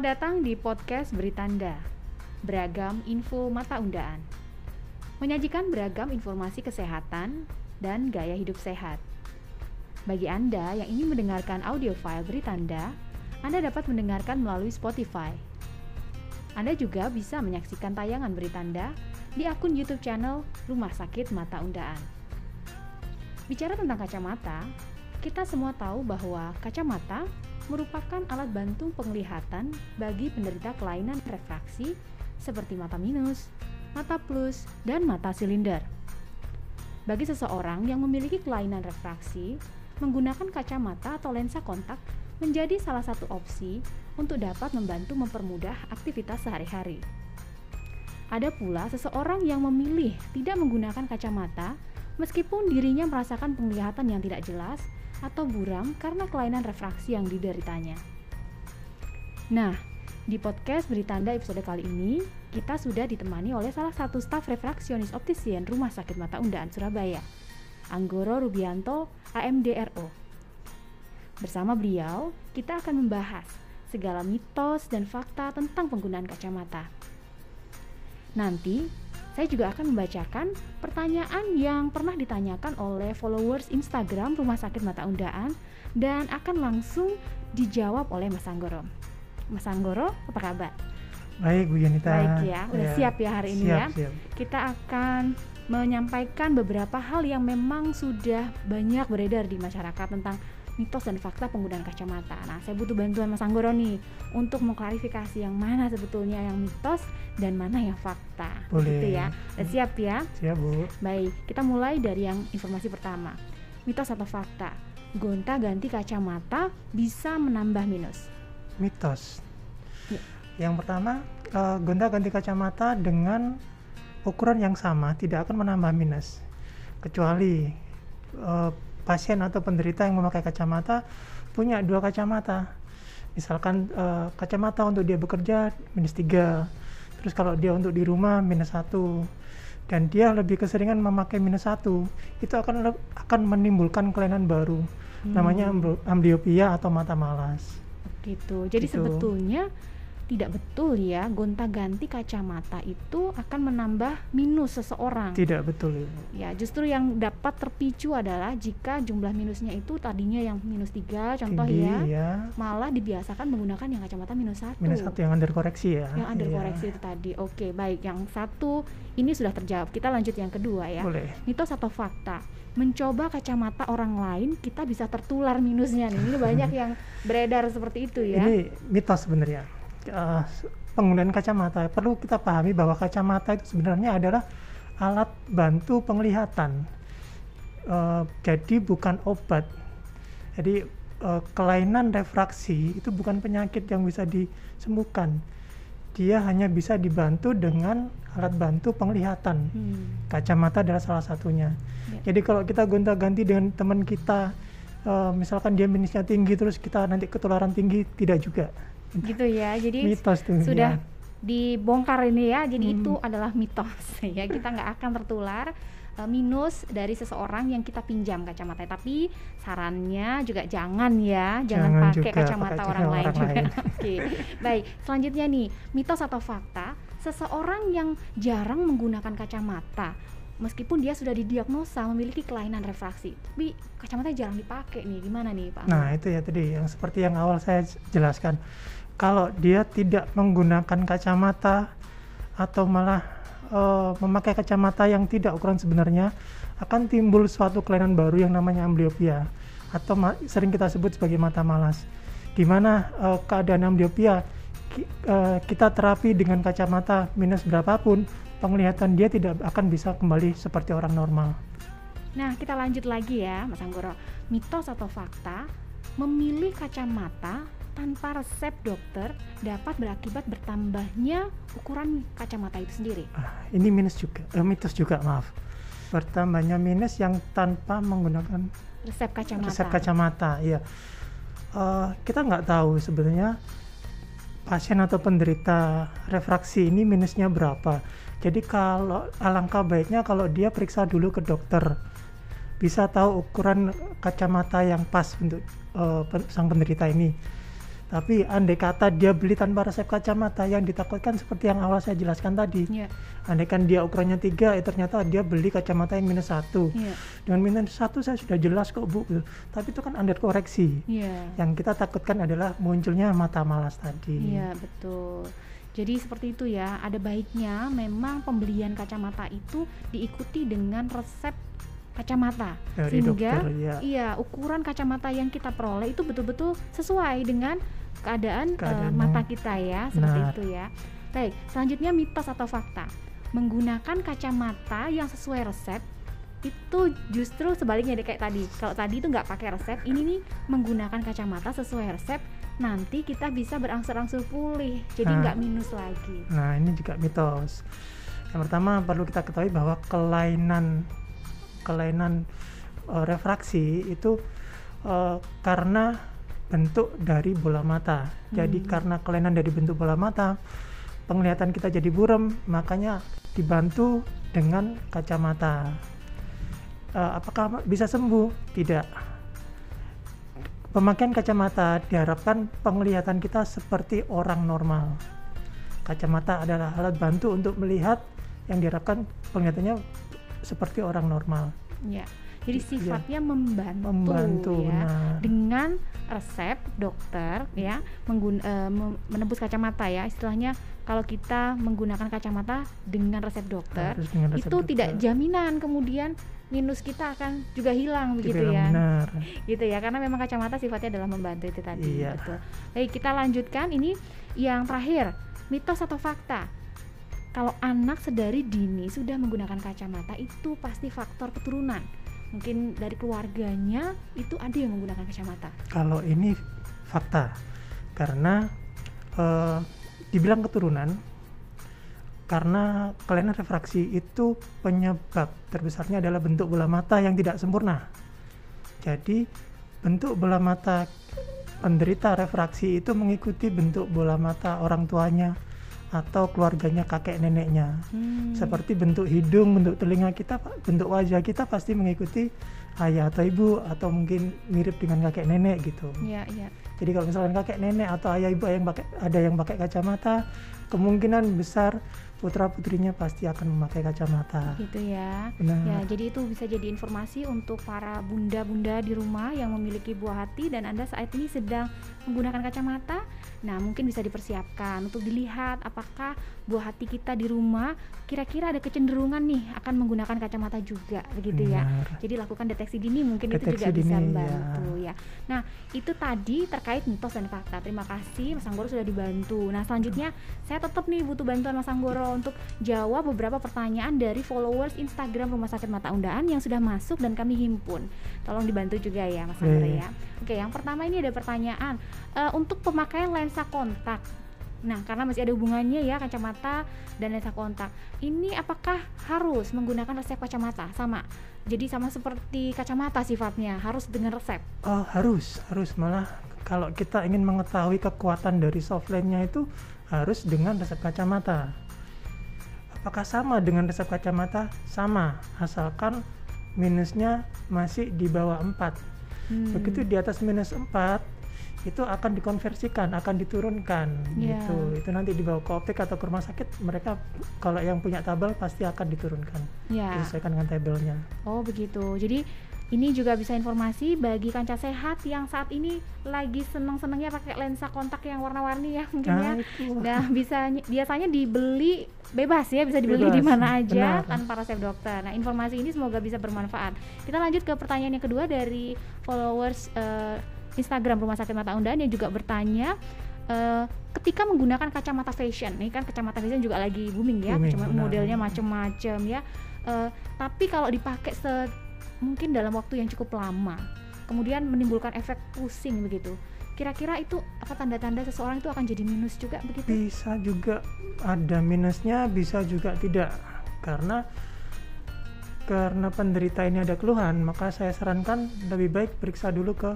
Selamat datang di podcast Beritanda. Beragam info mata undaan. Menyajikan beragam informasi kesehatan dan gaya hidup sehat. Bagi Anda yang ingin mendengarkan audio file Beritanda, Anda dapat mendengarkan melalui Spotify. Anda juga bisa menyaksikan tayangan Beritanda di akun YouTube channel Rumah Sakit Mata Undaan. Bicara tentang kacamata, kita semua tahu bahwa kacamata merupakan alat bantu penglihatan bagi penderita kelainan refraksi seperti mata minus, mata plus, dan mata silinder. Bagi seseorang yang memiliki kelainan refraksi, menggunakan kacamata atau lensa kontak menjadi salah satu opsi untuk dapat membantu mempermudah aktivitas sehari-hari. Ada pula seseorang yang memilih tidak menggunakan kacamata meskipun dirinya merasakan penglihatan yang tidak jelas atau buram karena kelainan refraksi yang dideritanya. Nah, di podcast Beritanda episode kali ini, kita sudah ditemani oleh salah satu staf refraksionis optisian Rumah Sakit Mata Undaan Surabaya, Anggoro Rubianto, AMDRO. Bersama beliau, kita akan membahas segala mitos dan fakta tentang penggunaan kacamata. Nanti, saya juga akan membacakan pertanyaan yang pernah ditanyakan oleh followers Instagram Rumah Sakit Mata Undaan dan akan langsung dijawab oleh Mas Anggoro. Mas Anggoro, apa kabar? Baik Bu Yanita. Baik ya, udah ya. siap ya hari ini siap, ya. Siap. Kita akan menyampaikan beberapa hal yang memang sudah banyak beredar di masyarakat tentang mitos dan fakta penggunaan kacamata. Nah, saya butuh bantuan Mas Anggoro nih untuk mengklarifikasi yang mana sebetulnya yang mitos dan mana yang fakta. Boleh. Gitu ya. Udah siap ya? Siap, Bu. Baik, kita mulai dari yang informasi pertama. Mitos atau fakta? Gonta-ganti kacamata bisa menambah minus. Mitos. Ya. Yang pertama, uh, gonta-ganti kacamata dengan ukuran yang sama tidak akan menambah minus. Kecuali uh, pasien atau penderita yang memakai kacamata punya dua kacamata. Misalkan uh, kacamata untuk dia bekerja minus tiga, terus kalau dia untuk di rumah minus satu, dan dia lebih keseringan memakai minus satu, itu akan akan menimbulkan kelainan baru, hmm. namanya amblyopia atau mata malas. Gitu. Jadi gitu. sebetulnya tidak betul ya gonta-ganti kacamata itu akan menambah minus seseorang. Tidak betul Ibu. Ya, justru yang dapat terpicu adalah jika jumlah minusnya itu tadinya yang minus tiga contoh Tinggi, ya, ya, malah dibiasakan menggunakan yang kacamata minus satu. Minus satu yang under koreksi ya. Yang under ya. koreksi itu tadi. Oke, baik. Yang satu ini sudah terjawab. Kita lanjut yang kedua ya. Boleh. Mitos atau fakta? mencoba kacamata orang lain kita bisa tertular minusnya nih. Ini banyak yang beredar seperti itu ya. Ini mitos sebenarnya uh, penggunaan kacamata. Perlu kita pahami bahwa kacamata itu sebenarnya adalah alat bantu penglihatan. Uh, jadi bukan obat. Jadi uh, kelainan refraksi itu bukan penyakit yang bisa disembuhkan. Dia hanya bisa dibantu dengan alat bantu penglihatan. Hmm. kacamata adalah salah satunya. Ya. jadi kalau kita gonta-ganti dengan teman kita uh, misalkan dia minusnya tinggi terus kita nanti ketularan tinggi tidak juga gitu ya. Jadi mitos tuh, sudah ya. dibongkar ini ya. Jadi Hmm. itu adalah mitos. Ya kita nggak akan tertular uh, minus dari seseorang yang kita pinjam kacamata. Tapi sarannya juga jangan ya. Jangan, Jangan pakai juga kacamata pakai orang, lain orang juga lain. oke. Baik selanjutnya nih. Mitos atau fakta seseorang yang jarang menggunakan kacamata meskipun dia sudah didiagnosa memiliki kelainan refraksi tapi kacamata jarang dipakai nih gimana nih Pak Nah, itu ya tadi yang seperti yang awal saya jelaskan. Kalau dia tidak menggunakan kacamata atau malah uh, memakai kacamata yang tidak ukuran sebenarnya, akan timbul suatu kelainan baru yang namanya amblyopia atau sering kita sebut sebagai mata malas. Di mana uh, keadaan amblyopia ki uh, kita terapi dengan kacamata minus berapapun, penglihatan dia tidak akan bisa kembali seperti orang normal. Nah, kita lanjut lagi ya, Mas Anggoro. Mitos atau fakta, memilih kacamata tanpa resep dokter dapat berakibat bertambahnya ukuran kacamata itu sendiri. Ah, ini minus juga, eh, mitos juga maaf. Bertambahnya minus yang tanpa menggunakan Resep kacamata. resep kacamata, ya. Uh, kita nggak tahu sebenarnya pasien atau penderita refraksi ini minusnya berapa. Jadi kalau alangkah baiknya kalau dia periksa dulu ke dokter, bisa tahu ukuran kacamata yang pas untuk uh, sang penderita ini Tapi andai kata dia beli tanpa resep kacamata yang ditakutkan seperti yang awal saya jelaskan tadi. Iya. Andai kan dia ukurannya tiga, eh, ternyata dia beli kacamata yang minus satu. Iya. Dengan minus satu saya sudah jelas kok bu, tapi itu kan under koreksi. Iya. Yang kita takutkan adalah munculnya mata malas tadi. Iya, betul. Jadi seperti itu ya, ada baiknya memang pembelian kacamata itu diikuti dengan resep kacamata Dari sehingga dokter, ya. iya ukuran kacamata yang kita peroleh itu betul-betul sesuai dengan keadaan, eh, Keadaannya. mata kita ya, seperti Benar. itu ya. Baik, selanjutnya mitos atau fakta. Menggunakan kacamata yang sesuai resep itu justru sebaliknya deh kayak tadi. Kalau tadi itu nggak pakai resep, ini nih menggunakan kacamata sesuai resep, nanti kita bisa berangsur-angsur pulih, jadi Nah. nggak minus lagi. Nah, ini juga mitos. Yang pertama perlu kita ketahui bahwa kelainan kelainan eh, refraksi itu eh, karena bentuk dari bola mata. Jadi Hmm. karena kelainan dari bentuk bola mata, penglihatan kita jadi buram, makanya dibantu dengan kacamata. Eh, apakah bisa sembuh? Tidak. Pemakaian kacamata diharapkan penglihatan kita seperti orang normal. Kacamata adalah alat bantu untuk melihat yang diharapkan penglihatannya seperti orang normal. Ya. Jadi Iya. sifatnya membantu, Membantu, ya. benar. Dengan resep dokter ya, menggun- mem- menembus kacamata ya. Istilahnya kalau kita menggunakan kacamata dengan resep dokter, Harus dengan resep itu tidak dokter. jaminan kemudian minus kita akan juga hilang Juga begitu ya. Benar. gitu ya karena memang kacamata sifatnya adalah membantu itu tadi Iya. betul baik kita lanjutkan ini yang terakhir mitos atau fakta kalau anak sedari dini sudah menggunakan kacamata itu pasti faktor keturunan. Mungkin dari keluarganya itu ada yang menggunakan kacamata. Kalau ini fakta, karena eh, dibilang keturunan, karena kelainan refraksi itu penyebab terbesarnya adalah bentuk bola mata yang tidak sempurna. Jadi bentuk bola mata penderita refraksi itu mengikuti bentuk bola mata orang tuanya atau keluarganya kakek neneknya. Hmm, Seperti bentuk hidung, bentuk telinga kita, bentuk wajah kita pasti mengikuti ayah atau ibu atau mungkin mirip dengan kakek nenek gitu. ya ya Jadi kalau misalkan kakek nenek atau ayah ibu yang pakai ada yang pakai kacamata, kemungkinan besar putra putrinya pasti akan memakai kacamata. gitu ya Benar. Ya, jadi itu bisa jadi informasi untuk para bunda-bunda di rumah yang memiliki buah hati dan Anda saat ini sedang menggunakan kacamata. Nah, mungkin bisa dipersiapkan untuk dilihat apakah buah hati kita di rumah kira-kira ada kecenderungan nih akan menggunakan kacamata juga begitu ya. Jadi lakukan deteksi dini mungkin itu Deteksi juga bisa dini, membantu ya. Nah, itu tadi terkait mitos dan fakta. Terima kasih Mas Anggoro sudah dibantu. Nah, selanjutnya saya tetap nih butuh bantuan Mas Anggoro untuk jawab beberapa pertanyaan dari followers Instagram Rumah Sakit Mata Undaan yang sudah masuk dan kami himpun. Tolong dibantu juga ya Mas Anggoro Baik. ya. Oke, yang pertama ini ada pertanyaan Eh, untuk pemakaian lensa kontak. Nah, karena masih ada hubungannya ya kacamata dan lensa kontak. Ini apakah harus menggunakan resep kacamata? Sama. Jadi sama seperti kacamata sifatnya, harus dengan resep. Oh, harus, harus malah kalau kita ingin mengetahui kekuatan dari softline-nya itu harus dengan resep kacamata. Apakah sama dengan resep kacamata? Sama, asalkan minusnya masih di bawah 4. Hmm. Begitu di atas minus 4 itu akan dikonversikan, akan diturunkan Ya. gitu. Itu nanti dibawa ke optik atau ke rumah sakit, mereka kalau yang punya tabel pasti akan diturunkan. Ya. Disesuaikan dengan tabelnya. Oh begitu. Jadi ini juga bisa informasi bagi kanca sehat yang saat ini lagi seneng-senengnya pakai lensa kontak yang warna-warni ya mungkin ya. Nah, itu. Nah, bisa biasanya dibeli bebas ya, bisa dibeli di mana aja benar. tanpa resep dokter. Nah, informasi ini semoga bisa bermanfaat. Kita lanjut ke pertanyaan yang kedua dari followers eh, Instagram Rumah Sakit Mata Undaan yang juga bertanya eh, ketika menggunakan kacamata fashion. Ini kan kacamata fashion juga lagi booming ya, Booming, modelnya macam-macam ya. Eh, tapi kalau dipakai se mungkin dalam waktu yang cukup lama, kemudian menimbulkan efek pusing begitu. Kira-kira itu apa tanda-tanda seseorang itu akan jadi minus juga begitu? bisa juga ada minusnya bisa juga tidak karena karena penderita ini ada keluhan maka saya sarankan lebih baik periksa dulu ke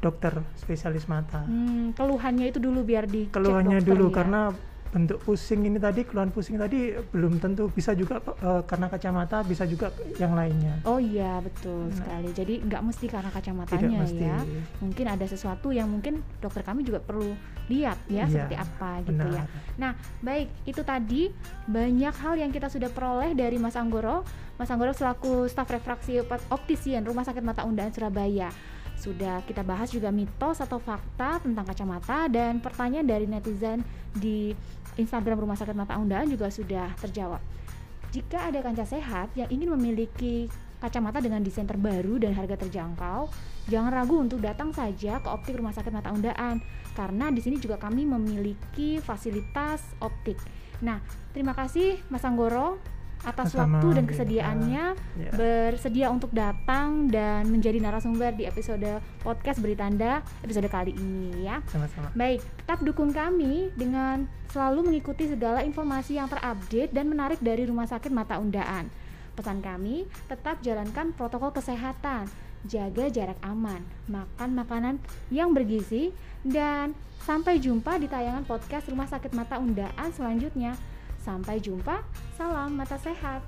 dokter spesialis mata Hmm, keluhannya itu dulu biar di keluhannya dulu karena bentuk pusing ini tadi keluhan pusing tadi belum tentu bisa juga uh, karena kacamata bisa juga yang lainnya oh iya betul nah. sekali jadi nggak mesti karena kacamatanya mesti. ya mungkin ada sesuatu yang mungkin dokter kami juga perlu lihat ya, ya seperti apa gitu ya. benar. ya nah baik itu tadi banyak hal yang kita sudah peroleh dari Mas Anggoro Mas Anggoro selaku staf refraksi optisian Rumah Sakit Mata Undaan Surabaya sudah kita bahas juga mitos atau fakta tentang kacamata dan pertanyaan dari netizen di Instagram Rumah Sakit Mata Undaan juga sudah terjawab. Jika ada kanca sehat yang ingin memiliki kacamata dengan desain terbaru dan harga terjangkau, jangan ragu untuk datang saja ke optik Rumah Sakit Mata Undaan karena di sini juga kami memiliki fasilitas optik. Nah, terima kasih Mas Anggoro atas Sama, waktu dan kesediaannya ya. bersedia untuk datang dan menjadi narasumber di episode podcast Beritanda episode kali ini ya. Sama-sama. Baik, tetap dukung kami dengan selalu mengikuti segala informasi yang terupdate dan menarik dari Rumah Sakit Mata Undaan. Pesan kami, tetap jalankan protokol kesehatan, jaga jarak aman, makan makanan yang bergizi, dan sampai jumpa di tayangan podcast Rumah Sakit Mata Undaan selanjutnya. Sampai jumpa, salam mata sehat.